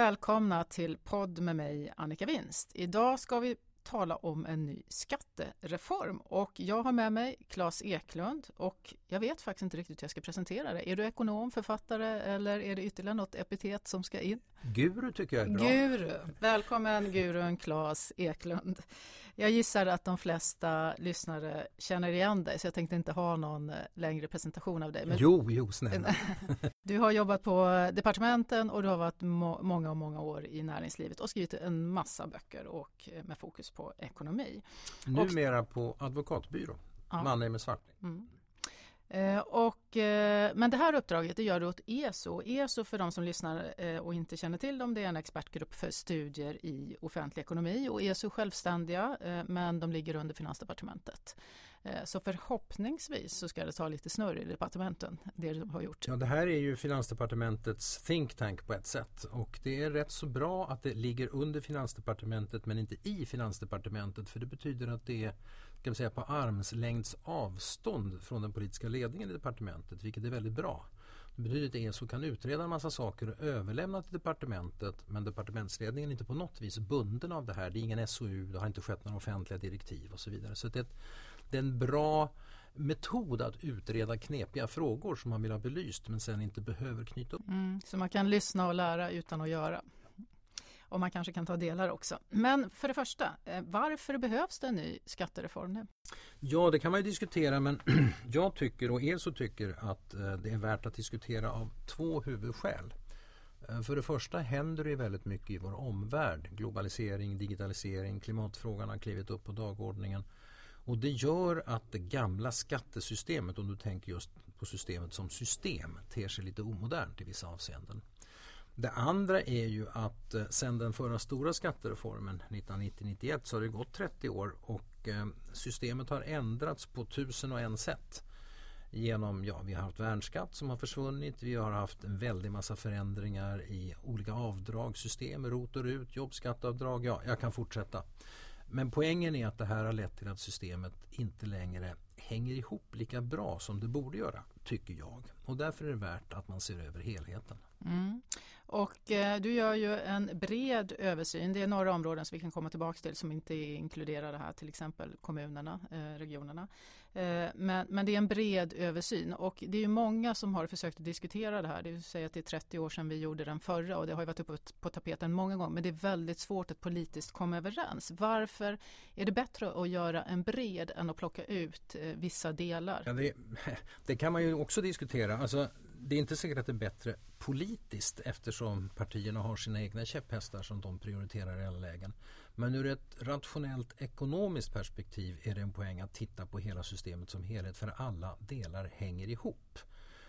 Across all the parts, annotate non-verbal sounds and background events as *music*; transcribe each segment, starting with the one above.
välkomna till podd med mig Annika Winst. Idag ska vi tala om en ny skattereform och jag har med mig Claes Eklund och jag vet faktiskt inte riktigt hur jag ska presentera det. Är du ekonom, författare eller är det ytterligare något epitet som ska in? Guru tycker jag är bra. Guru. Välkommen gurun Claes Eklund. Jag gissar att de flesta lyssnare känner igen dig så jag tänkte inte ha någon eh, längre presentation av dig. Men... Jo, jo, snälla. *laughs* du har jobbat på departementen och du har varit må många och många år i näringslivet och skrivit en massa böcker och eh, med fokus på ekonomi. Numera och... på advokatbyrå, ja. Mannheim Swartling. Mm. Eh, och, eh, men det här uppdraget det gör du åt ESO. ESO för de som lyssnar eh, och inte känner till dem, det är en expertgrupp för studier i offentlig ekonomi och ESO är självständiga men de ligger under Finansdepartementet. Eh, så förhoppningsvis så ska det ta lite snurr i departementen, det de har gjort. Ja, det här är ju Finansdepartementets think tank på ett sätt och det är rätt så bra att det ligger under Finansdepartementet men inte i Finansdepartementet för det betyder att det är kan säga, på armslängds avstånd från den politiska ledningen i departementet, vilket är väldigt bra. Det betyder att ESO kan utreda en massa saker och överlämna till departementet men departementsledningen är inte på något vis bunden av det här. Det är ingen SOU, det har inte skett några offentliga direktiv och så vidare. Så det, det är en bra metod att utreda knepiga frågor som man vill ha belyst men sen inte behöver knyta upp. Mm, så man kan lyssna och lära utan att göra och man kanske kan ta delar också. Men för det första, eh, varför behövs det en ny skattereform nu? Ja, det kan man ju diskutera men *clears throat* jag tycker och ESO tycker att eh, det är värt att diskutera av två huvudskäl. Eh, för det första händer det väldigt mycket i vår omvärld. Globalisering, digitalisering, klimatfrågan har klivit upp på dagordningen. Och det gör att det gamla skattesystemet, om du tänker just på systemet som system, ter sig lite omodernt i vissa avseenden. Det andra är ju att eh, sedan den förra stora skattereformen 1990-91 så har det gått 30 år och eh, systemet har ändrats på tusen och en sätt. Genom, ja, vi har haft värnskatt som har försvunnit, vi har haft en väldig massa förändringar i olika avdragssystem, ROT och RUT, jobbskatteavdrag, ja, jag kan fortsätta. Men poängen är att det här har lett till att systemet inte längre hänger ihop lika bra som det borde göra, tycker jag. Och därför är det värt att man ser över helheten. Mm. Och eh, du gör ju en bred översyn. Det är några områden som vi kan komma tillbaka till som inte är inkluderade här, till exempel kommunerna, eh, regionerna. Eh, men, men det är en bred översyn och det är ju många som har försökt att diskutera det här. Det vill säga att det är 30 år sedan vi gjorde den förra och det har varit uppe på tapeten många gånger. Men det är väldigt svårt att politiskt komma överens. Varför är det bättre att göra en bred än att plocka ut eh, vissa delar? Ja, det, *laughs* det, kan man ju också diskutera. Alltså, det är inte säkert att det är bättre politiskt eftersom partierna har sina egna käpphästar som de prioriterar i alla lägen. Men ur ett rationellt ekonomiskt perspektiv är det en poäng att titta på hela systemet som helhet för alla delar hänger ihop.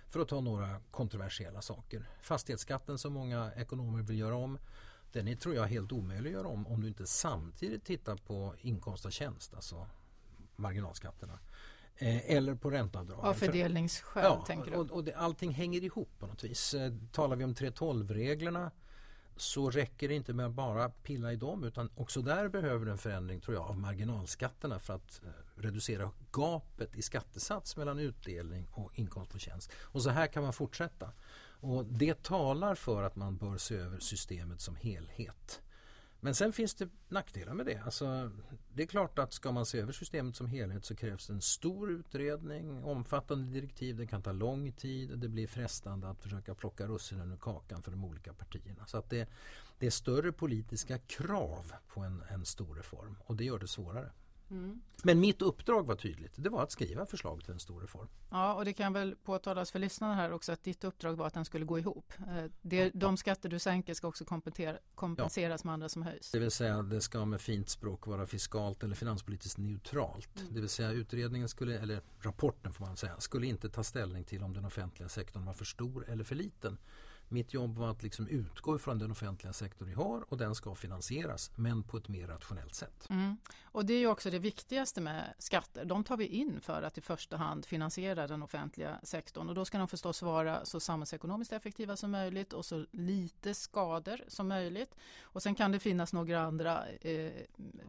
För att ta några kontroversiella saker. Fastighetsskatten som många ekonomer vill göra om den är tror jag helt omöjlig att göra om om du inte samtidigt tittar på inkomst av tjänst, alltså marginalskatterna. Eh, eller på ränteavdrag. Av fördelningsskäl ja, tänker du? Och, och det, allting hänger ihop på något vis. Eh, talar vi om 3.12-reglerna så räcker det inte med att bara pilla i dem utan också där behöver du en förändring tror jag av marginalskatterna för att eh, reducera gapet i skattesats mellan utdelning och inkomst på tjänst. Och så här kan man fortsätta. Och det talar för att man bör se över systemet som helhet. Men sen finns det nackdelar med det. Alltså, det är klart att ska man se över systemet som helhet så krävs det en stor utredning, omfattande direktiv, det kan ta lång tid, och det blir frestande att försöka plocka russinen ur kakan för de olika partierna. Så att det, det är större politiska krav på en, en stor reform och det gör det svårare. Mm. Men mitt uppdrag var tydligt. Det var att skriva förslag till en stor reform. Ja, och det kan väl påtalas för lyssnarna här också att ditt uppdrag var att den skulle gå ihop. Eh, det, de skatter du sänker ska också kompenseras ja. med andra som höjs. Det vill säga det ska med fint språk vara fiskalt eller finanspolitiskt neutralt. Mm. Det vill säga utredningen skulle, eller rapporten får man säga, skulle inte ta ställning till om den offentliga sektorn var för stor eller för liten. Mitt jobb var att liksom utgå från den offentliga sektor vi har och den ska finansieras men på ett mer rationellt sätt. Mm. Och det är ju också det viktigaste med skatter. De tar vi in för att i första hand finansiera den offentliga sektorn och då ska de förstås vara så samhällsekonomiskt effektiva som möjligt och så lite skador som möjligt. Och sen kan det finnas några andra eh,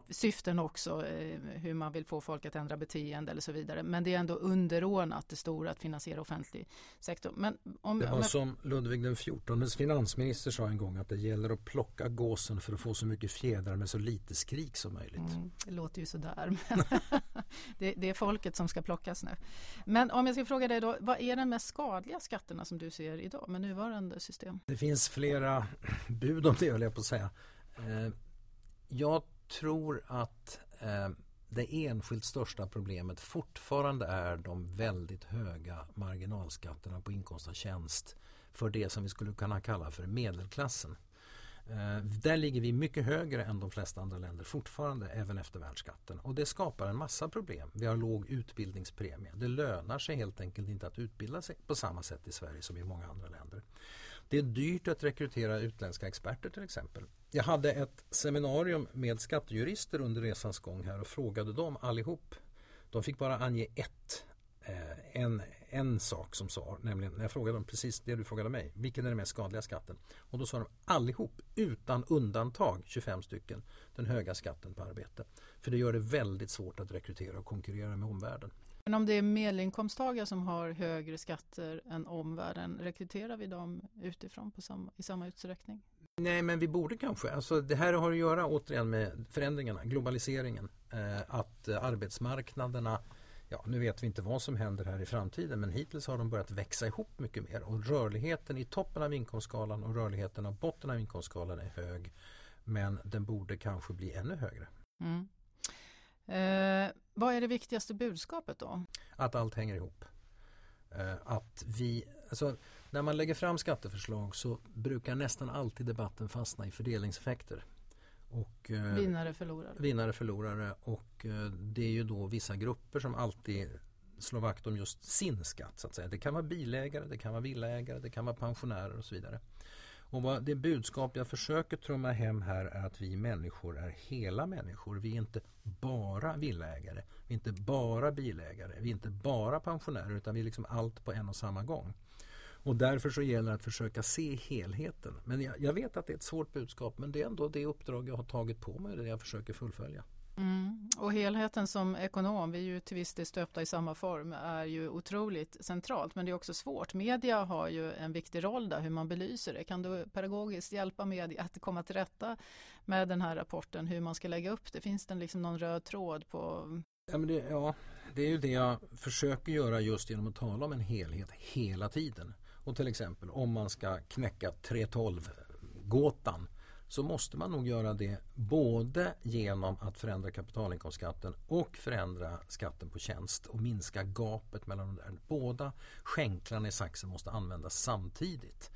syften också, eh, hur man vill få folk att ändra beteende eller så vidare. Men det är ändå underordnat det stora att finansiera offentlig sektor. Men om, det var om jag... som Ludvig den 14 finansminister sa en gång att det gäller att plocka gåsen för att få så mycket fjädrar med så lite skrik som möjligt. Mm, det låter ju sådär. Men *laughs* det, det, är folket som ska plockas nu. Men om jag ska fråga dig då, vad är den mest skadliga skatterna som du ser idag med nuvarande system? Det finns flera bud om det höll jag på att säga. Eh, jag tror att eh, det enskilt största problemet fortfarande är de väldigt höga marginalskatterna på inkomst av tjänst för det som vi skulle kunna kalla för medelklassen. Eh, där ligger vi mycket högre än de flesta andra länder fortfarande även efter värnskatten och det skapar en massa problem. Vi har låg utbildningspremie. Det lönar sig helt enkelt inte att utbilda sig på samma sätt i Sverige som i många andra länder. Det är dyrt att rekrytera utländska experter till exempel. Jag hade ett seminarium med skattejurister under resans gång här och frågade dem allihop. De fick bara ange ett, en, en sak som svar, nämligen när jag frågade dem precis det du frågade mig. Vilken är den mest skadliga skatten? Och då sa de allihop, utan undantag, 25 stycken, den höga skatten på arbete. För det gör det väldigt svårt att rekrytera och konkurrera med omvärlden. Men om det är medelinkomsttagare som har högre skatter än omvärlden, rekryterar vi dem utifrån på samma, i samma utsträckning? Nej, men vi borde kanske. Alltså, det här har att göra återigen med förändringarna, globaliseringen. Eh, att arbetsmarknaderna, ja nu vet vi inte vad som händer här i framtiden men hittills har de börjat växa ihop mycket mer och rörligheten i toppen av inkomstskalan och rörligheten av botten av inkomstskalan är hög. Men den borde kanske bli ännu högre. Mm. Eh, vad är det viktigaste budskapet då? Att allt hänger ihop. Eh, att vi, alltså, när man lägger fram skatteförslag så brukar nästan alltid debatten fastna i fördelningseffekter. Och, eh, vinnare förlorare. Vinnare förlorare och eh, det är ju då vissa grupper som alltid slår vakt om just sin skatt. Så att säga. Det kan vara bilägare, det kan vara villaägare, det kan vara pensionärer och så vidare. Och vad det budskap jag försöker trumma hem här är att vi människor är hela människor. Vi är inte bara villägare, vi är inte bara bilägare, vi är inte bara pensionärer utan vi är liksom allt på en och samma gång. Och därför så gäller det att försöka se helheten. Men jag, jag vet att det är ett svårt budskap men det är ändå det uppdrag jag har tagit på mig och det jag försöker fullfölja. Mm. Och helheten som ekonom, vi är ju till viss del stöpta i samma form, är ju otroligt centralt. Men det är också svårt. Media har ju en viktig roll där, hur man belyser det. Kan du pedagogiskt hjälpa media att komma till rätta med den här rapporten, hur man ska lägga upp det? Finns det liksom någon röd tråd på Ja, men det, ja, det är ju det jag försöker göra just genom att tala om en helhet hela tiden. Och till exempel om man ska knäcka 312-gåtan så måste man nog göra det både genom att förändra kapitalinkomstskatten och förändra skatten på tjänst och minska gapet mellan de där. Båda skänklarna i saxen måste användas samtidigt.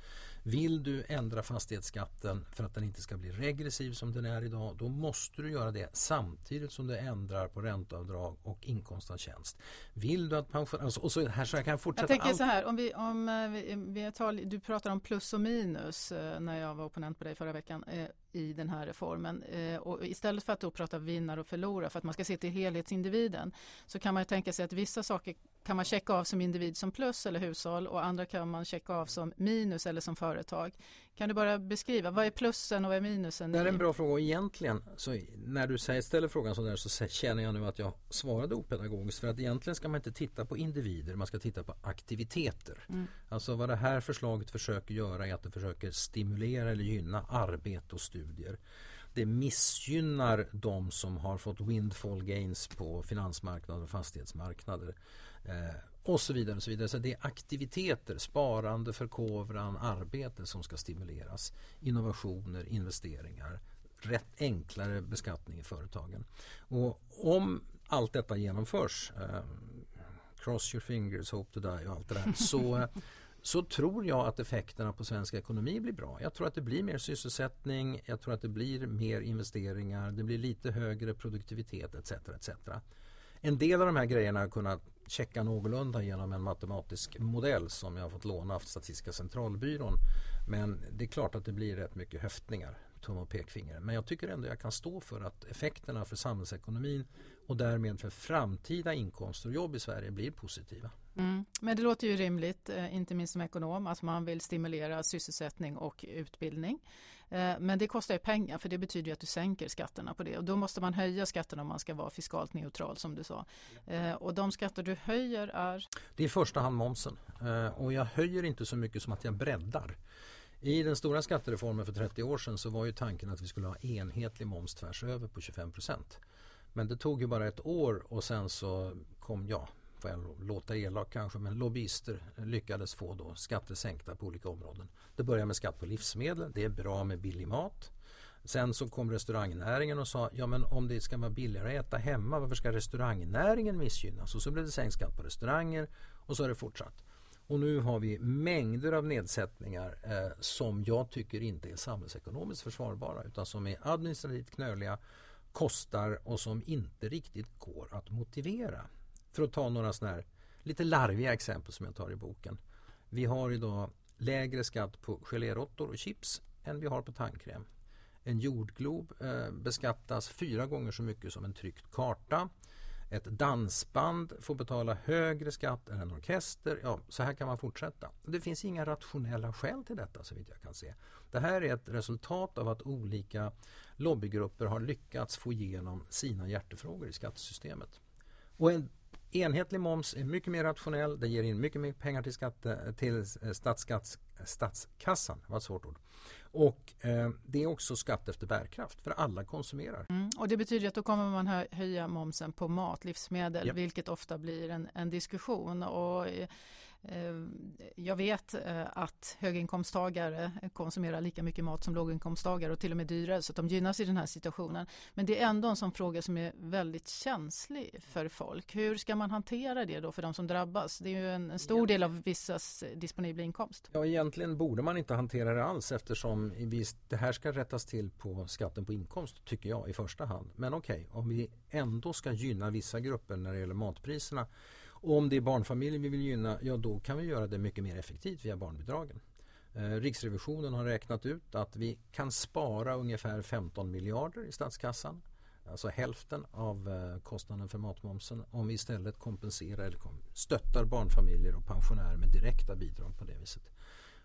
Vill du ändra fastighetsskatten för att den inte ska bli regressiv som den är idag då måste du göra det samtidigt som du ändrar på ränteavdrag och inkomst av tjänst. Vill du att pensionärer... Alltså, och så här så jag kan fortsätta. Jag tänker allt. så här, om vi, om eh, vi, vi tar, du pratar om plus och minus eh, när jag var opponent på dig förra veckan. Eh, i den här reformen. Och istället för att då prata vinnare och förlorare för att man ska se till helhetsindividen så kan man tänka sig att vissa saker kan man checka av som individ som plus eller hushåll och andra kan man checka av som minus eller som företag. Kan du bara beskriva, vad är plussen och vad är minusen? Det är en bra fråga och egentligen så när du säger, ställer frågan så där så känner jag nu att jag svarade opedagogiskt för att egentligen ska man inte titta på individer, man ska titta på aktiviteter. Mm. Alltså vad det här förslaget försöker göra är att det försöker stimulera eller gynna arbete och studier. Det missgynnar de som har fått windfall gains på finansmarknader och fastighetsmarknader. Eh, och så vidare. och Så vidare. Så det är aktiviteter, sparande, förkovran, arbete som ska stimuleras. Innovationer, investeringar, rätt enklare beskattning i företagen. Och om allt detta genomförs, eh, cross your fingers, hope to die och allt det där, *laughs* så, så tror jag att effekterna på svensk ekonomi blir bra. Jag tror att det blir mer sysselsättning, jag tror att det blir mer investeringar, det blir lite högre produktivitet etc. etc. En del av de här grejerna har kunnat checka någorlunda genom en matematisk modell som jag har fått låna av Statistiska centralbyrån. Men det är klart att det blir rätt mycket höftningar, tum och pekfinger. Men jag tycker ändå jag kan stå för att effekterna för samhällsekonomin och därmed för framtida inkomster och jobb i Sverige blir positiva. Mm. Men det låter ju rimligt, eh, inte minst som ekonom, att man vill stimulera sysselsättning och utbildning. Eh, men det kostar ju pengar för det betyder att du sänker skatterna på det och då måste man höja skatterna om man ska vara fiskalt neutral som du sa. Eh, och de skatter du höjer är? Det är i första hand momsen eh, och jag höjer inte så mycket som att jag breddar. I den stora skattereformen för 30 år sedan så var ju tanken att vi skulle ha enhetlig moms tvärs över på 25 procent. Men det tog ju bara ett år och sen så kom, ja, får jag låta elak kanske, men lobbyister lyckades få då skatter sänkta på olika områden. Det började med skatt på livsmedel, det är bra med billig mat. Sen så kom restaurangnäringen och sa ja men om det ska vara billigare att äta hemma varför ska restaurangnäringen missgynnas? Och så blev det sänkt skatt på restauranger och så har det fortsatt. Och nu har vi mängder av nedsättningar eh, som jag tycker inte är samhällsekonomiskt försvarbara utan som är administrativt knöliga, kostar och som inte riktigt går att motivera. För att ta några sådana här lite larviga exempel som jag tar i boken. Vi har idag lägre skatt på geléråttor och chips än vi har på tandkräm. En jordglob eh, beskattas fyra gånger så mycket som en tryckt karta. Ett dansband får betala högre skatt än en orkester. Ja, så här kan man fortsätta. Det finns inga rationella skäl till detta så vitt jag kan se. Det här är ett resultat av att olika lobbygrupper har lyckats få igenom sina hjärtefrågor i skattesystemet. Och en enhetlig moms är mycket mer rationell. Det ger in mycket mer pengar till, skatte, till statskassan. Det var ett svårt ord. Och eh, det är också skatt efter bärkraft för alla konsumerar. Mm, och det betyder att då kommer man höja momsen på mat, livsmedel, yep. vilket ofta blir en, en diskussion. Och, Eh, jag vet eh, att höginkomsttagare konsumerar lika mycket mat som låginkomsttagare och till och med dyrare så att de gynnas i den här situationen. Men det är ändå en sån fråga som är väldigt känslig för folk. Hur ska man hantera det då för de som drabbas? Det är ju en, stor del av vissas disponibla inkomst. Ja, egentligen borde man inte hantera det alls eftersom det här ska rättas till på skatten på inkomst tycker jag i första hand. Men okej, okay, om vi ändå ska gynna vissa grupper när det gäller matpriserna och om det är barnfamiljer vi vill gynna, ja då kan vi göra det mycket mer effektivt via barnbidragen. Eh, Riksrevisionen har räknat ut att vi kan spara ungefär 15 miljarder i statskassan. Alltså hälften av eh, kostnaden för matmomsen om vi istället kompenserar eller stöttar barnfamiljer och pensionärer med direkta bidrag på det viset.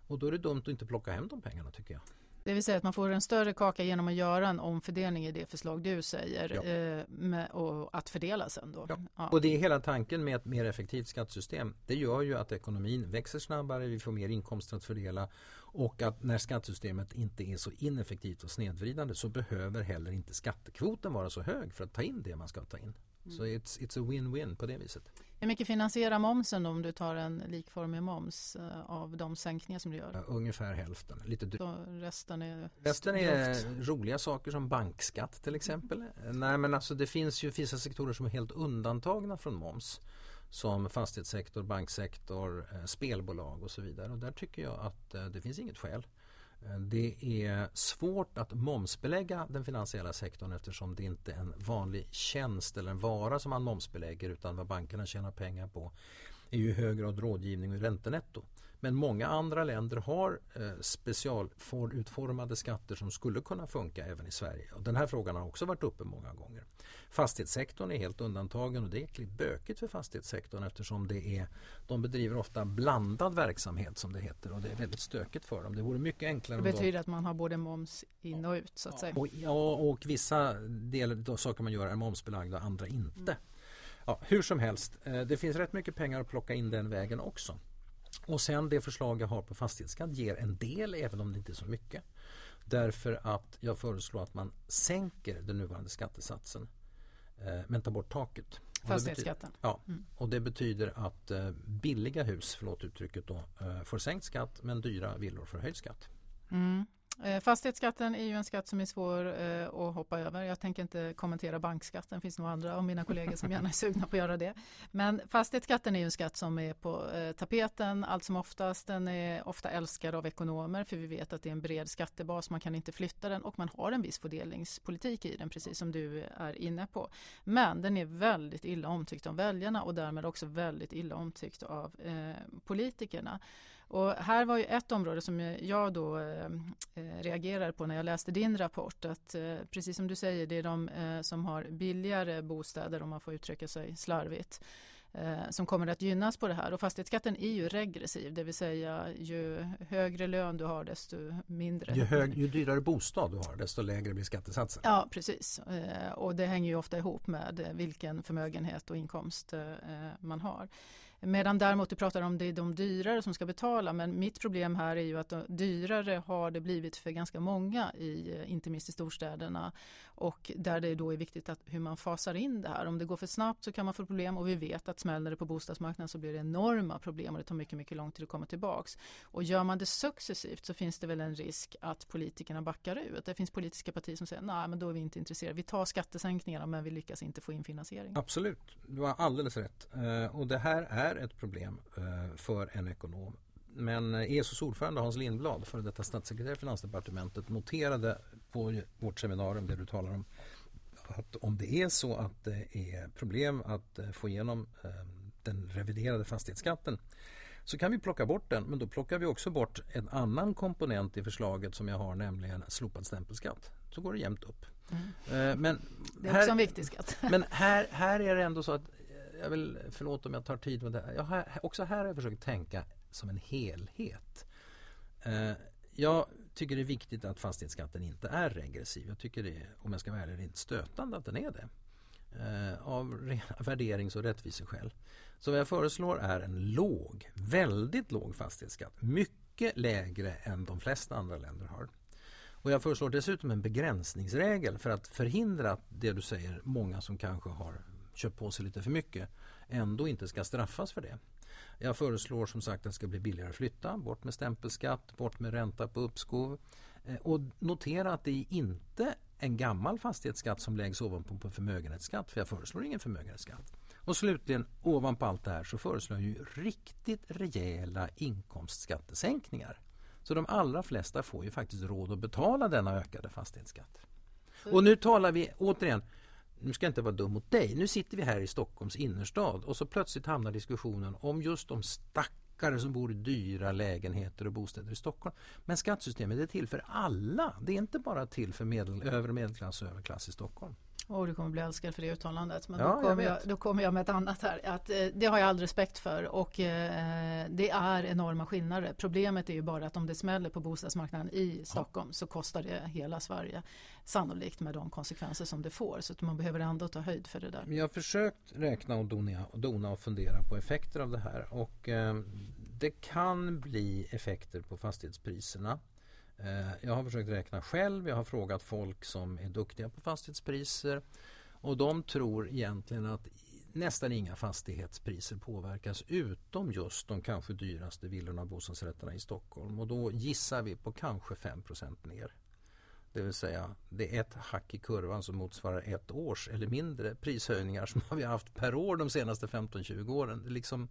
Och då är det dumt att inte plocka hem de pengarna tycker jag. Det vill säga att man får en större kaka genom att göra en omfördelning i det förslag du säger ja. eh, med, och att fördela sen då. Ja. Ja. Och det är hela tanken med ett mer effektivt skattesystem. Det gör ju att ekonomin växer snabbare, vi får mer inkomster att fördela och att när skattesystemet inte är så ineffektivt och snedvridande så behöver heller inte skattekvoten vara så hög för att ta in det man ska ta in. Mm. Så it's, it's a win-win på det viset. Hur mycket finansierar momsen om du tar en likformig moms eh, av de sänkningar som du gör? Ja, ungefär hälften. Lite Så resten är, resten är roliga saker som bankskatt till exempel. Mm. Nej men alltså det finns ju vissa sektorer som är helt undantagna från moms. Som fastighetssektor, banksektor, eh, spelbolag och så vidare. Och där tycker jag att eh, det finns inget skäl Eh, det är svårt att momsbelägga den finansiella sektorn eftersom det inte är en vanlig tjänst eller en vara som man momsbelägger utan vad bankerna tjänar pengar på är ju i hög grad rådgivning och räntenetto. Men många andra länder har eh, specialutformade skatter som skulle kunna funka även i Sverige. Och den här frågan har också varit uppe många gånger. Fastighetssektorn är helt undantagen och det är äckligt bökigt för fastighetssektorn eftersom det är, de bedriver ofta blandad verksamhet som det heter och det är väldigt stökigt för dem. Det vore mycket enklare. Det betyder att man har både moms in och ut så att säga. Och, ja, och vissa delar av saker man gör är momsbelagda och andra inte. Mm. Ja, hur som helst, eh, det finns rätt mycket pengar att plocka in den vägen också. Och sen det förslag jag har på fastighetsskatt ger en del även om det inte är så mycket. Därför att jag föreslår att man sänker den nuvarande skattesatsen eh, men tar bort taket. Fastighetsskatten? Ja, mm. och det betyder att eh, billiga hus, förlåt uttrycket då, eh, får sänkt skatt men dyra villor får höjd skatt. Mm. Eh, fastighetsskatten är ju en skatt som är svår eh, att hoppa över. Jag tänker inte kommentera bankskatten. Det finns nog andra av mina kollegor som gärna är sugna på att göra det. Men fastighetsskatten är ju en skatt som är på eh, tapeten allt som oftast. Den är ofta älskad av ekonomer för vi vet att det är en bred skattebas. Man kan inte flytta den och man har en viss fördelningspolitik i den precis som du är inne på. Men den är väldigt illa omtyckt av väljarna och därmed också väldigt illa omtyckt av eh, politikerna. Och här var ju ett område som jag då eh, eh, reagerade på när jag läste din rapport. Att eh, precis som du säger, det är de eh, som har billigare bostäder, om man får uttrycka sig slarvigt, eh, som kommer att gynnas på det här. Och fastighetsskatten är ju regressiv, det vill säga ju högre lön du har desto mindre. Ju, hög, ju dyrare bostad du har desto lägre blir skattesatsen. Ja, precis. Eh, och det hänger ju ofta ihop med vilken förmögenhet och inkomst man har. Medan däremot du pratar om det är de dyrare som ska betala men mitt problem här är ju att dyrare har det blivit för ganska många i, eh, inte minst i storstäderna och där det då är viktigt att hur man fasar in det här. Om det går för snabbt så kan man få problem och vi vet att smäller det på bostadsmarknaden så blir det enorma problem och det tar mycket, mycket lång tid att komma tillbaks. Och gör man det successivt så finns det väl en risk att politikerna backar ut. Det finns politiska partier som säger nej men då är vi inte intresserade. Vi tar skattesänkningarna men vi lyckas inte få in finansiering. Absolut, du har alldeles rätt. Eh, och det här är ett problem eh, för en ekonom. Men ESOs ordförande Hans Lindblad, före detta statssekreterare i Finansdepartementet, noterade på vårt seminarium, det du talar om, att om det är så att det är problem att eh, få igenom den reviderade fastighetsskatten så kan vi plocka bort den men då plockar vi också bort en annan komponent i förslaget som jag har nämligen slopad stämpelskatt. Så går det jämnt upp. Mm. Men det är också en viktig skatt. Men här, här är det ändå så att jag vill, förlåt om jag tar tid med det. Jag har, också här har jag försökt tänka som en helhet. Eh, jag tycker det är viktigt att fastighetsskatten inte är regressiv. Jag tycker det, om jag ska vara ärlig, inte stötande att den är det. Eh, av *laughs* värderings och rättviseskäl. Så vad jag föreslår är en låg, väldigt låg fastighetsskatt. Mycket lägre än de flesta andra länder har. Och jag föreslår dessutom en begränsningsregel för att förhindra att det du säger, många som kanske har köpt på sig lite för mycket ändå inte ska straffas för det. Jag föreslår som sagt att det ska bli billigare att flytta, bort med stämpelskatt, bort med ränta på uppskov. Eh, och notera att det är inte en gammal fastighetsskatt som läggs ovanpå på förmögenhetsskatt, för jag föreslår ingen förmögenhetsskatt. Och slutligen, ovanpå allt det här så föreslår jag ju riktigt rejäla inkomstskattesänkningar. Så de allra flesta får ju faktiskt råd att betala denna ökade fastighetsskatt. Och nu talar vi återigen nu ska jag inte vara dum mot dig, nu sitter vi här i Stockholms innerstad och så plötsligt hamnar diskussionen om just de stackare som bor i dyra lägenheter och bostäder i Stockholm. Men skattesystemet är till för alla, det är inte bara till för medel, övre medelklass och överklass i Stockholm. Och du kommer bli älskad för det uttalandet. Men ja, då, kommer jag, jag, då kommer jag med ett annat här. Att, eh, det har jag all respekt för och eh, det är enorma skillnader. Problemet är ju bara att om det smäller på bostadsmarknaden i Stockholm ja. så kostar det hela Sverige. Sannolikt med de konsekvenser som det får. Så att man behöver ändå ta höjd för det där. Jag har försökt räkna och dona och, dona och fundera på effekter av det här. Och eh, det kan bli effekter på fastighetspriserna. Eh, jag har försökt räkna själv, jag har frågat folk som är duktiga på fastighetspriser och de tror egentligen att nästan inga fastighetspriser påverkas utom just de kanske dyraste villorna och bostadsrätterna i Stockholm och då gissar vi på kanske 5% ner. Det vill säga det är ett hack i kurvan som motsvarar ett års eller mindre prishöjningar som *laughs* vi har haft per år de senaste 15-20 åren. Det liksom,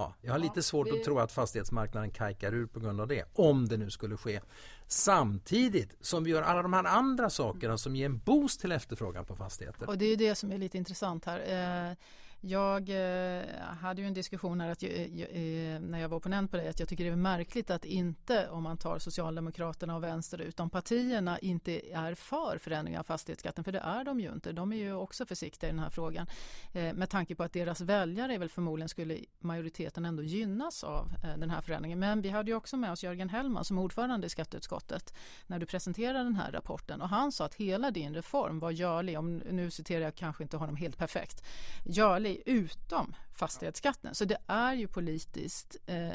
Ja, jag har lite svårt vi... att tro att fastighetsmarknaden kajkar ur på grund av det, om det nu skulle ske. Samtidigt som vi gör alla de här andra sakerna som ger en boost till efterfrågan på fastigheter. Och det är det som är lite intressant här. Eh, jag eh, hade ju en diskussion här att jag, eh, eh när jag var opponent på det att jag tycker det är märkligt att inte om man tar Socialdemokraterna och Vänster utan partierna inte är för förändringar av fastighetsskatten för det är de ju inte. De är ju också försiktiga i den här frågan eh, med tanke på att deras väljare är väl förmodligen skulle majoriteten ändå gynnas av eh, den här förändringen. Men vi hade ju också med oss Jörgen Hellman som ordförande i skatteutskottet när du presenterade den här rapporten och han sa att hela din reform var görlig, om nu citerar jag kanske inte honom helt perfekt, görlig sig utom fastighetsskatten. Så det är ju politiskt eh,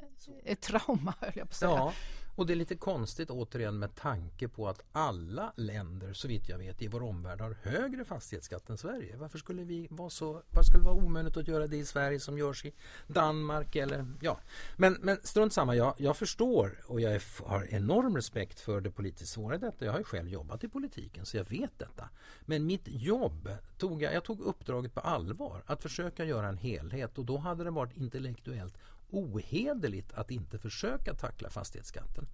ett trauma *laughs* höll jag på att säga. Ja, och det är lite konstigt återigen med tanke på att alla länder så vitt jag vet i vår omvärld har högre fastighetsskatt än Sverige. Varför skulle vi vara så, varför skulle det vara omöjligt att göra det i Sverige som görs i Danmark eller ja. Men, men strunt samma, jag, jag förstår och jag är, har enorm respekt för det politiskt svåra i detta. Jag har ju själv jobbat i politiken så jag vet detta. Men mitt jobb tog jag, jag tog uppdraget på allvar att försöka göra en helhet och då hade det varit intellektuellt ohederligt att inte försöka tackla fastighetsskatten.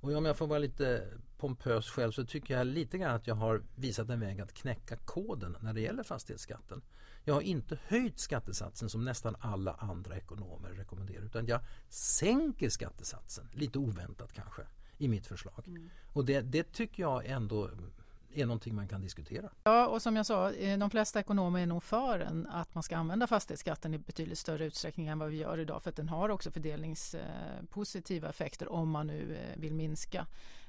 Och om jag får vara lite pompös själv så tycker jag lite grann att jag har visat en väg att knäcka koden när det gäller fastighetsskatten. Jag har inte höjt skattesatsen som nästan alla andra ekonomer rekommenderar utan jag sänker skattesatsen, lite oväntat kanske, i mitt förslag. Mm. Och det, det tycker jag ändå är någonting man kan diskutera. Ja, och som jag sa, eh, de flesta ekonomer är nog för en, att man ska använda fastighetsskatten i betydligt större utsträckning än vad vi gör idag för att den har också fördelningspositiva effekter om man nu eh, vill minska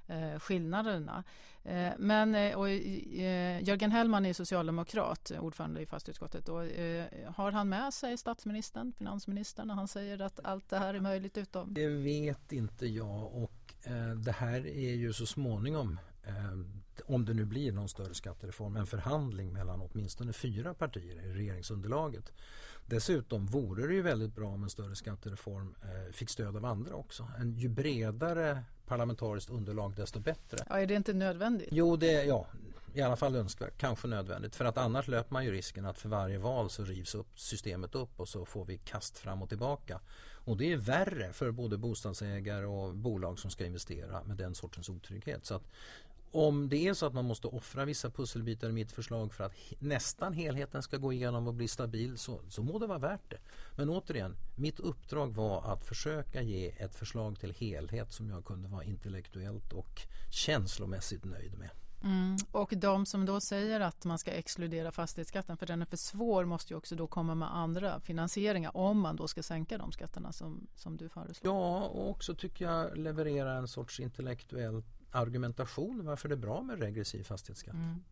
eh, skillnaderna. Eh, men eh, eh, Jörgen Hellman är socialdemokrat, ordförande i fastighetsutskottet. Och, eh, har han med sig statsministern, finansministern när han säger att allt det här är möjligt utom? Det vet inte jag och eh, det här är ju så småningom om det nu blir någon större skattereform, en förhandling mellan åtminstone fyra partier i regeringsunderlaget. Dessutom vore det ju väldigt bra om en större skattereform eh, fick stöd av andra också. En, ju bredare parlamentariskt underlag desto bättre. Ja, är det inte nödvändigt? Jo, det är ja, i alla fall önskvärt, kanske nödvändigt. För att annars löper man ju risken att för varje val så rivs upp systemet upp och så får vi kast fram och tillbaka. Och det är värre för både bostadsägare och bolag som ska investera med den sortens otrygghet. Så att om det är så att man måste offra vissa pusselbitar i mitt förslag för att nästan helheten ska gå igenom och bli stabil så, så må det vara värt det. Men återigen, mitt uppdrag var att försöka ge ett förslag till helhet som jag kunde vara intellektuellt och känslomässigt nöjd med. Mm. Och de som då säger att man ska exkludera fastighetsskatten för den är för svår måste ju också då komma med andra finansieringar om man då ska sänka de skatterna som, som du föreslår. Ja, och också tycker jag leverera en sorts intellektuellt argumentation varför det är bra med regressiv fastighetsskatt. Mm.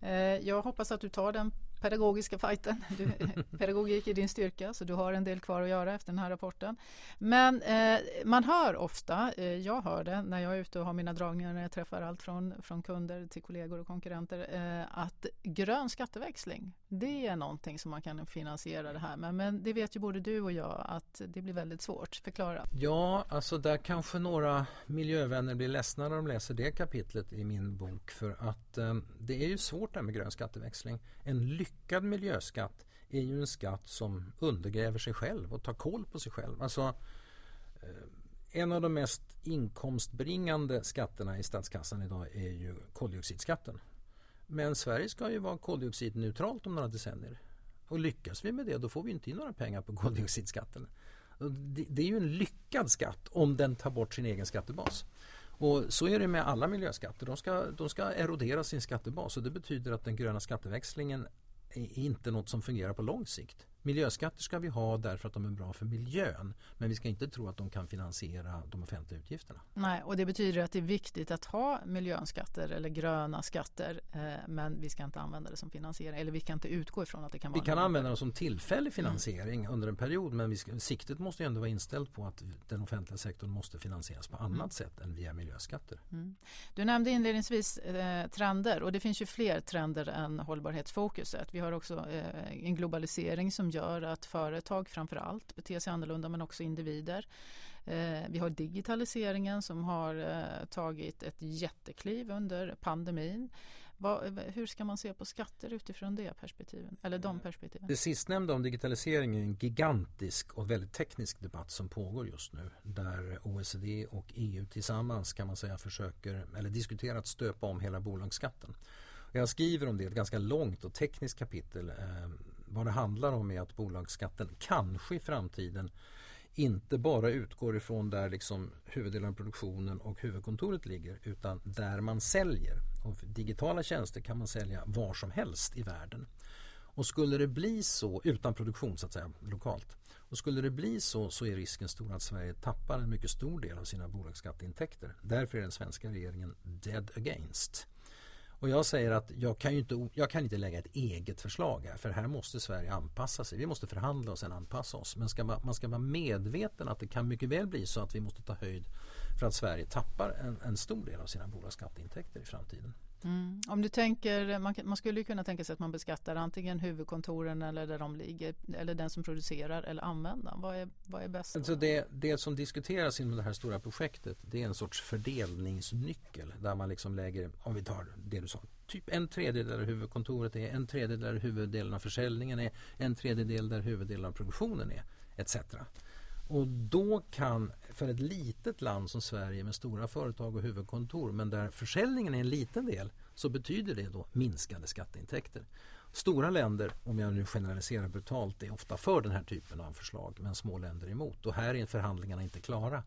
Eh, jag hoppas att du tar den pedagogiska fighten. Du, *laughs* pedagogik är din styrka så du har en del kvar att göra efter den här rapporten. Men eh, man hör ofta, eh, jag hör det när jag är ute och har mina dragningar när jag träffar allt från, från kunder till kollegor och konkurrenter eh, att grön skatteväxling det är någonting som man kan finansiera det här med. Men det vet ju både du och jag att det blir väldigt svårt. Förklara. Ja, alltså där kanske några miljövänner blir ledsna när de läser det kapitlet i min bok för att eh, det är ju svårt det här med grön skatteväxling. En lyckad miljöskatt är ju en skatt som undergräver sig själv och tar koll på sig själv. Alltså, eh, en av de mest inkomstbringande skatterna i statskassan idag är ju koldioxidskatten. Men Sverige ska ju vara koldioxidneutralt om några decennier. Och lyckas vi med det då får vi inte in några pengar på *laughs* koldioxidskatten. Det är ju en lyckad skatt om den tar bort sin egen skattebas. Och så är det med alla miljöskatter. De ska, de ska erodera sin skattebas och det betyder att den gröna skatteväxlingen inte något som fungerar på lång sikt. Miljöskatter ska vi ha därför att de är bra för miljön men vi ska inte tro att de kan finansiera de offentliga utgifterna. Nej, och det betyder att det är viktigt att ha miljöskatter eller gröna skatter eh, men vi ska inte använda det som finansiering eller vi kan inte utgå ifrån att det kan vara Vi kan använda dem som tillfällig finansiering mm. under en period men ska, siktet måste ju ändå vara inställt på att den offentliga sektorn måste finansieras på annat mm. sätt än via miljöskatter. Mm. Du nämnde inledningsvis eh, trender och det finns ju fler trender än hållbarhetsfokuset. Vi har också eh, en globalisering som gör att företag framför allt beter sig annorlunda men också individer. Eh, vi har digitaliseringen som har eh, tagit ett jättekliv under pandemin. hur ska man se på skatter utifrån det perspektivet? Eller de eh, perspektiven? Det sistnämnda om digitalisering är en gigantisk och väldigt teknisk debatt som pågår just nu. Där OECD och EU tillsammans kan man säga försöker eller diskuterar att stöpa om hela bolagsskatten. Jag skriver om det, ett ganska långt och tekniskt kapitel vad det handlar om är att bolagsskatten kanske i framtiden inte bara utgår ifrån där liksom huvuddelen av produktionen och huvudkontoret ligger utan där man säljer. Och digitala tjänster kan man sälja var som helst i världen. Och skulle det bli så, utan produktion så att säga, lokalt. Och skulle det bli så så är risken stor att Sverige tappar en mycket stor del av sina bolagsskatteintäkter. Därför är den svenska regeringen dead against. Och jag säger att jag kan, inte, jag kan inte lägga ett eget förslag här för här måste Sverige anpassa sig. Vi måste förhandla och sen anpassa oss. Men ska man, man ska vara medveten att det kan mycket väl bli så att vi måste ta höjd för att Sverige tappar en, en stor del av sina bolagsskatteintäkter i framtiden. Mm. Om du tänker, man, man, skulle kunna tänka sig att man beskattar antingen huvudkontoren eller där de ligger eller den som producerar eller användaren. Vad är, vad är bäst? Alltså det, det som diskuteras inom det här stora projektet det är en sorts fördelningsnyckel där man liksom lägger, om vi tar det du sa, typ en tredjedel där huvudkontoret är, en tredjedel där huvuddelen av försäljningen är, en tredjedel där huvuddelen av produktionen är, etc. Och då kan, för ett litet land som Sverige med stora företag och huvudkontor men där försäljningen är en liten del så betyder det då minskade skatteintäkter. Stora länder, om jag nu generaliserar brutalt, är ofta för den här typen av förslag men små länder är emot och här är förhandlingarna inte klara.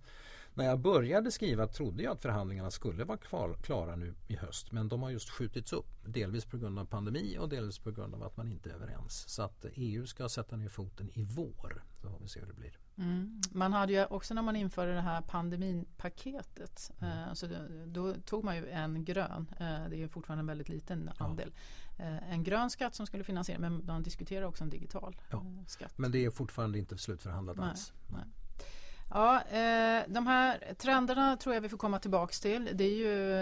När jag började skriva trodde jag att förhandlingarna skulle vara klara nu i höst men de har just skjutits upp. Delvis på grund av pandemi och delvis på grund av att man inte är överens. Så att eh, EU ska sätta ner foten i vår. Så får vi se hur det blir. Mm. Man hade ju också när man införde det här pandemipaketet mm. eh, så då, tog man ju en grön, eh, det är fortfarande en väldigt liten ja. andel, eh, en grön skatt som skulle finansiera men man diskuterar också en digital ja. Skatt. Men det är fortfarande inte slutförhandlat nej, alls. Nej. Ja, de här trenderna tror jag vi får komma tillbaks till. Det är ju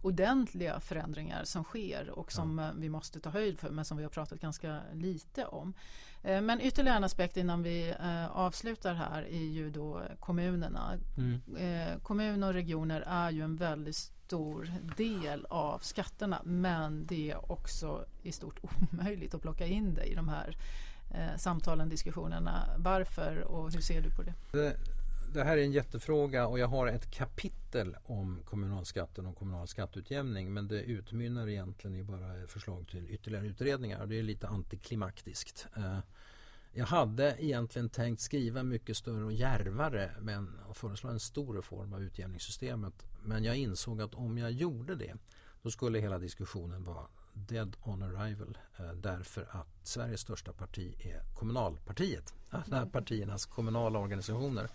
ordentliga förändringar som sker och som ja. vi måste ta höjd för men som vi har pratat ganska lite om. Eh, men ytterligare en aspekt innan vi eh, avslutar här är ju då kommunerna. Mm. Eh, kommuner och regioner är ju en väldigt stor del av skatterna men det är också i stort *laughs* omöjligt att plocka in det i de här samtalen, diskussionerna. Varför och hur ser du på det? Det? Här är en jättefråga och jag har ett kapitel om kommunalskatten och kommunal skatteutjämning men det utmynnar egentligen i bara förslag till ytterligare utredningar det är lite antiklimaktiskt. Jag hade egentligen tänkt skriva mycket större och järvare men och föreslå en stor reform av utjämningssystemet. Men jag insåg att om jag gjorde det då skulle hela diskussionen vara dead on arrival eh, därför att Sveriges största parti är kommunalpartiet. Alla partiernas kommunala organisationer.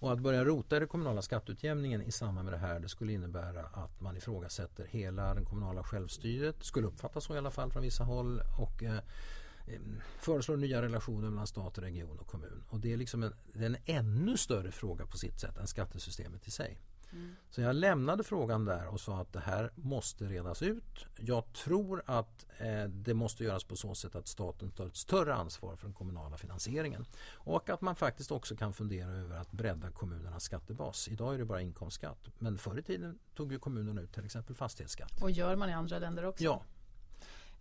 Och att börja rota i den kommunala skatteutjämningen i samband med det här det skulle innebära att man ifrågasätter hela den kommunala självstyret. Skulle uppfattas så i alla fall från vissa håll. Och eh, eh föreslår nya relationer mellan stat, region och kommun. Och det är liksom en, det är en ännu större fråga på sitt sätt än skattesystemet i sig. Mm. Så jag lämnade frågan där och sa att det här måste redas ut. Jag tror att eh, det måste göras på så sätt att staten tar ett större ansvar för den kommunala finansieringen. Och att man faktiskt också kan fundera över att bredda kommunernas skattebas. Idag är det bara inkomstskatt. Men förr i tiden tog ju kommunerna ut till exempel fastighetsskatt. Och gör man i andra länder också? Ja,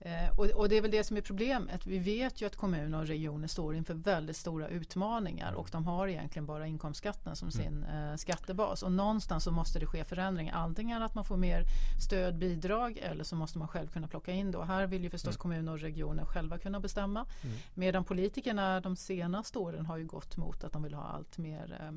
Eh, och, och, det är väl det som är problemet. Vi vet ju att kommuner och regioner står inför väldigt stora utmaningar och de har egentligen bara inkomstskatten som sin mm. eh, skattebas. Och någonstans så måste det ske förändringar. Antingen att man får mer stöd, bidrag eller så måste man själv kunna plocka in det. här vill ju förstås mm. kommuner och regioner själva kunna bestämma. Mm. Medan politikerna de senaste åren har ju gått mot att de vill ha allt mer eh,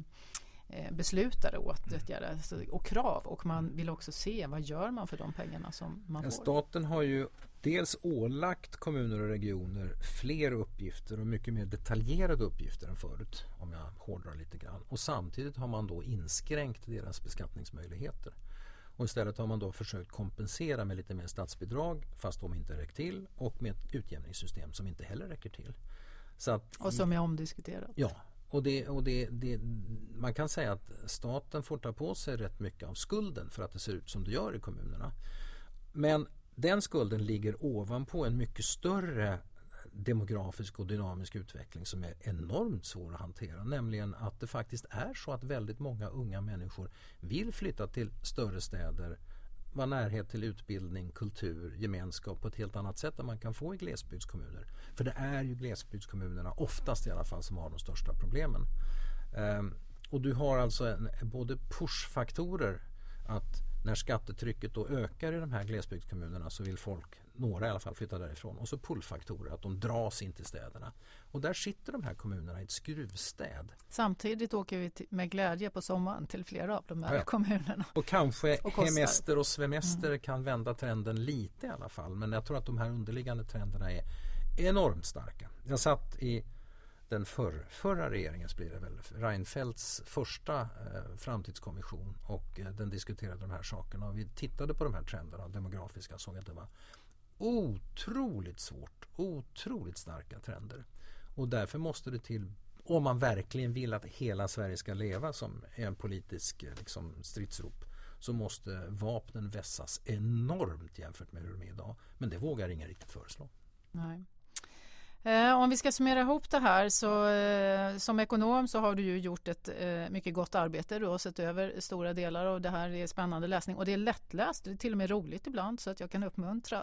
eh beslutade åtgärder och krav och man vill också se vad gör man för de pengarna som man får. Staten har ju dels ålagt kommuner och regioner fler uppgifter och mycket mer detaljerade uppgifter än förut om jag hårdrar lite grann. Och samtidigt har man då inskränkt deras beskattningsmöjligheter. Och istället har man då försökt kompensera med lite mer statsbidrag fast de inte räckt till och med ett utjämningssystem som inte heller räcker till. Att, och som är omdiskuterat. Ja, och, det, och det, det, man kan säga att staten får ta på sig rätt mycket av skulden för att det ser ut som det gör i kommunerna. Men den skulden ligger ovanpå en mycket större demografisk och dynamisk utveckling som är enormt svår att hantera. Nämligen att det faktiskt är så att väldigt många unga människor vill flytta till större städer vara närhet till utbildning, kultur, gemenskap på ett helt annat sätt än man kan få i glesbygdskommuner. För det är ju glesbygdskommunerna, oftast i alla fall, som har de största problemen. Ehm, och du har alltså en, både pushfaktorer att när skattetrycket då ökar i de här glesbygdskommunerna så vill folk, några i alla fall, flytta därifrån. Och så pullfaktorer, att de dras in till städerna. Och där sitter de här kommunerna i ett skruvstäd. Samtidigt åker vi till, med glädje på sommaren till flera av de här ja. kommunerna. Och kanske och hemester och svemester mm. kan vända trenden lite i alla fall. Men jag tror att de här underliggande trenderna är enormt starka. Jag satt i den för, förra regeringens blir det väl, Reinfeldts första eh, framtidskommission och eh, den diskuterade de här sakerna och vi tittade på de här trenderna, demografiska, och såg att det var otroligt svårt, otroligt starka trender. Och därför måste det till, om man verkligen vill att hela Sverige ska leva som är en politisk eh, liksom, stridsrop, så måste vapnen vässas enormt jämfört med hur de är idag. Men det vågar ingen riktigt föreslå. Nej. Eh, om vi ska summera ihop det här så eh, som ekonom så har du ju gjort ett eh, mycket gott arbete. Du har sett över stora delar och det här är spännande läsning och det är lättläst. Det är till och med roligt ibland så att jag kan uppmuntra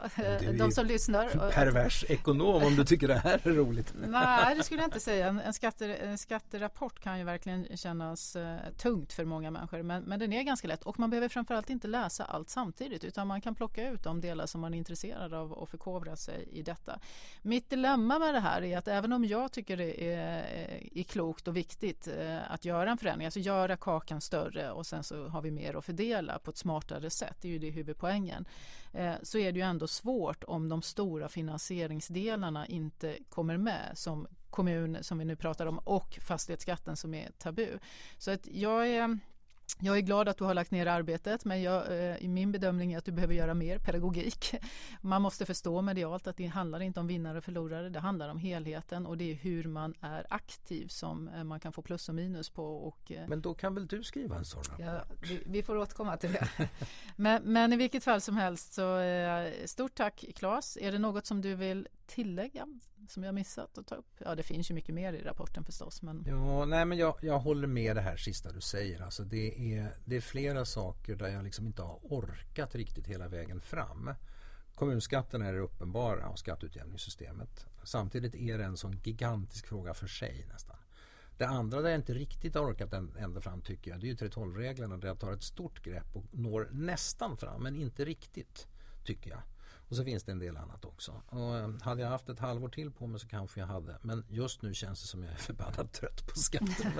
de som lyssnar. Pervers ekonom om du tycker det här är roligt. Nej, det skulle jag inte *laughs* säga. En, skatter, en skatterapport kan ju verkligen kännas tungt för många människor men, men den är ganska lätt och man behöver framförallt inte läsa allt samtidigt utan man kan plocka ut de delar som man är intresserad av och förkovra sig i detta. Mitt dilemma med det här är att även om jag tycker det är, eh, är klokt och viktigt eh, att göra en förändring, alltså göra kakan större och sen så har vi mer att fördela på ett smartare sätt, det är ju det huvudpoängen, eh, så är det ju ändå svårt om de stora finansieringsdelarna inte kommer med som kommun som vi nu pratar om och fastighetsskatten som är tabu. Så att jag är jag är glad att du har lagt ner arbetet men jag, eh, min bedömning är att du behöver göra mer pedagogik. *laughs* Man måste förstå medialt att det handlar inte om vinnare och förlorare. Det handlar om helheten och det är hur man är aktiv som eh, man kan få plus och minus på. Och, eh, men då kan väl du skriva en sån rapport? Ja, vi, vi, får återkomma till det. *laughs* men, men, i vilket fall som helst så stort tack Claes. Är det något som du vill tillägga som jag missat att ta upp? Ja, det finns ju mycket mer i rapporten förstås. Men... Ja, nej, men jag, jag håller med det här sista du säger. Alltså det, är, det är flera saker där jag liksom inte har orkat riktigt hela vägen fram. Kommunskatten är det uppenbara och skatteutjämningssystemet. Samtidigt är det en sån gigantisk fråga för sig nästan. Det andra där jag inte riktigt har orkat ända fram tycker jag det är 3.12-reglerna där jag tar ett stort grepp och når nästan fram men inte riktigt tycker jag. Och så finns det en del annat också. Och eh, hade jag haft ett halvår till på mig så kanske jag hade. Men just nu känns det som jag är *laughs* förbannat trött på skatten.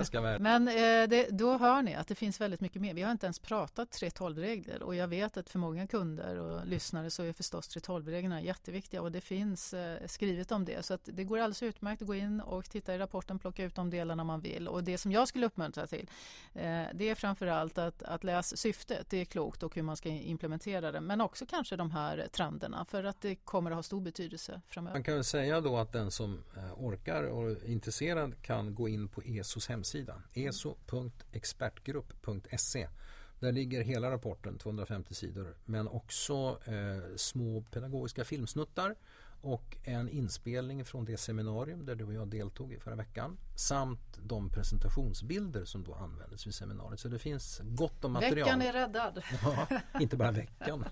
Men eh, det, då hör ni att det finns väldigt mycket mer. Vi har inte ens pratat 3.12-regler och jag vet att för många kunder och lyssnare så är förstås 3.12-reglerna jätteviktiga och det finns eh, skrivet om det. Så att det går alldeles utmärkt att gå in och titta i rapporten, plocka ut de delarna man vill. Och det som jag skulle uppmuntra till eh, det är framförallt att, att läsa syftet, det är klokt och hur man ska implementera det. Men också kanske de här trenderna för att det kommer att ha stor betydelse framöver. Man kan väl säga då att den som eh, orkar och är intresserad kan gå in på ESOs hemsida eso.expertgrupp.se där ligger hela rapporten, 250 sidor, men också eh, små pedagogiska filmsnuttar och en inspelning från det seminarium där du och jag deltog i förra veckan samt de presentationsbilder som då användes vid seminariet. Så det finns gott om material. Veckan är räddad. *laughs* Ja, inte bara veckan.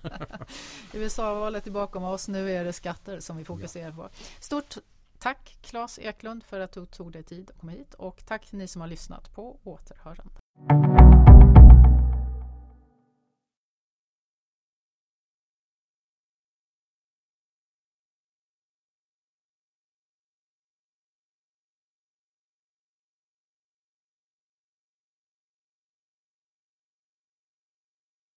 *laughs* USA-valet är bakom oss. Nu är det skatter som vi fokuserar på. Stort tack Claes Eklund för att du tog dig tid att komma hit och tack till ni som har lyssnat på återhörande.